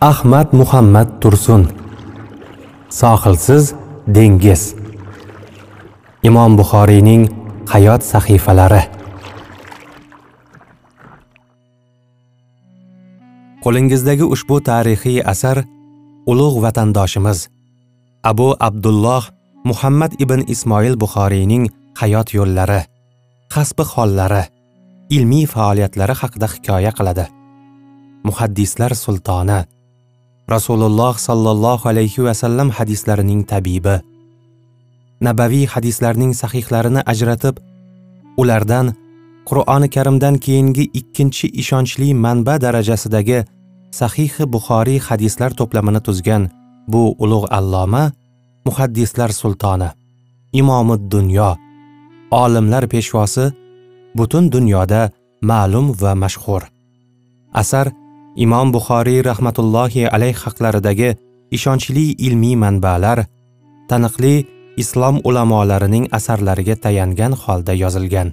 ahmad muhammad tursun. Sohilsiz dengiz. Imom buxoriyning hayot sahifalari. Qo'lingizdagi ushbu tarixiy asar ulug' vatandoshimiz abu abdulloh muhammad ibn ismoil buxoriyning hayot yo'llari hasbi hollari ilmiy faoliyatlari haqida hikoya qiladi. Muhaddislar sultoni rasululloh sollallohu alayhi vasallam hadislarining tabibi. Nabaviy hadislarning sahihlarini ajratib ulardan qur'oni karimdan keyingi ikkinchi ishonchli manba darajasidagi sahihi buxoriy hadislar to'plamini tuzgan bu ulug' alloma muhaddislar sultoni imomi dunyo olimlar peshvosi butun dunyoda ma'lum va mashhur. Asar imom buxoriy rahmatullohi alayh haqlaridagi ishonchli ilmiy manbalar taniqli islom ulamolarining asarlariga tayangan holda yozilgan.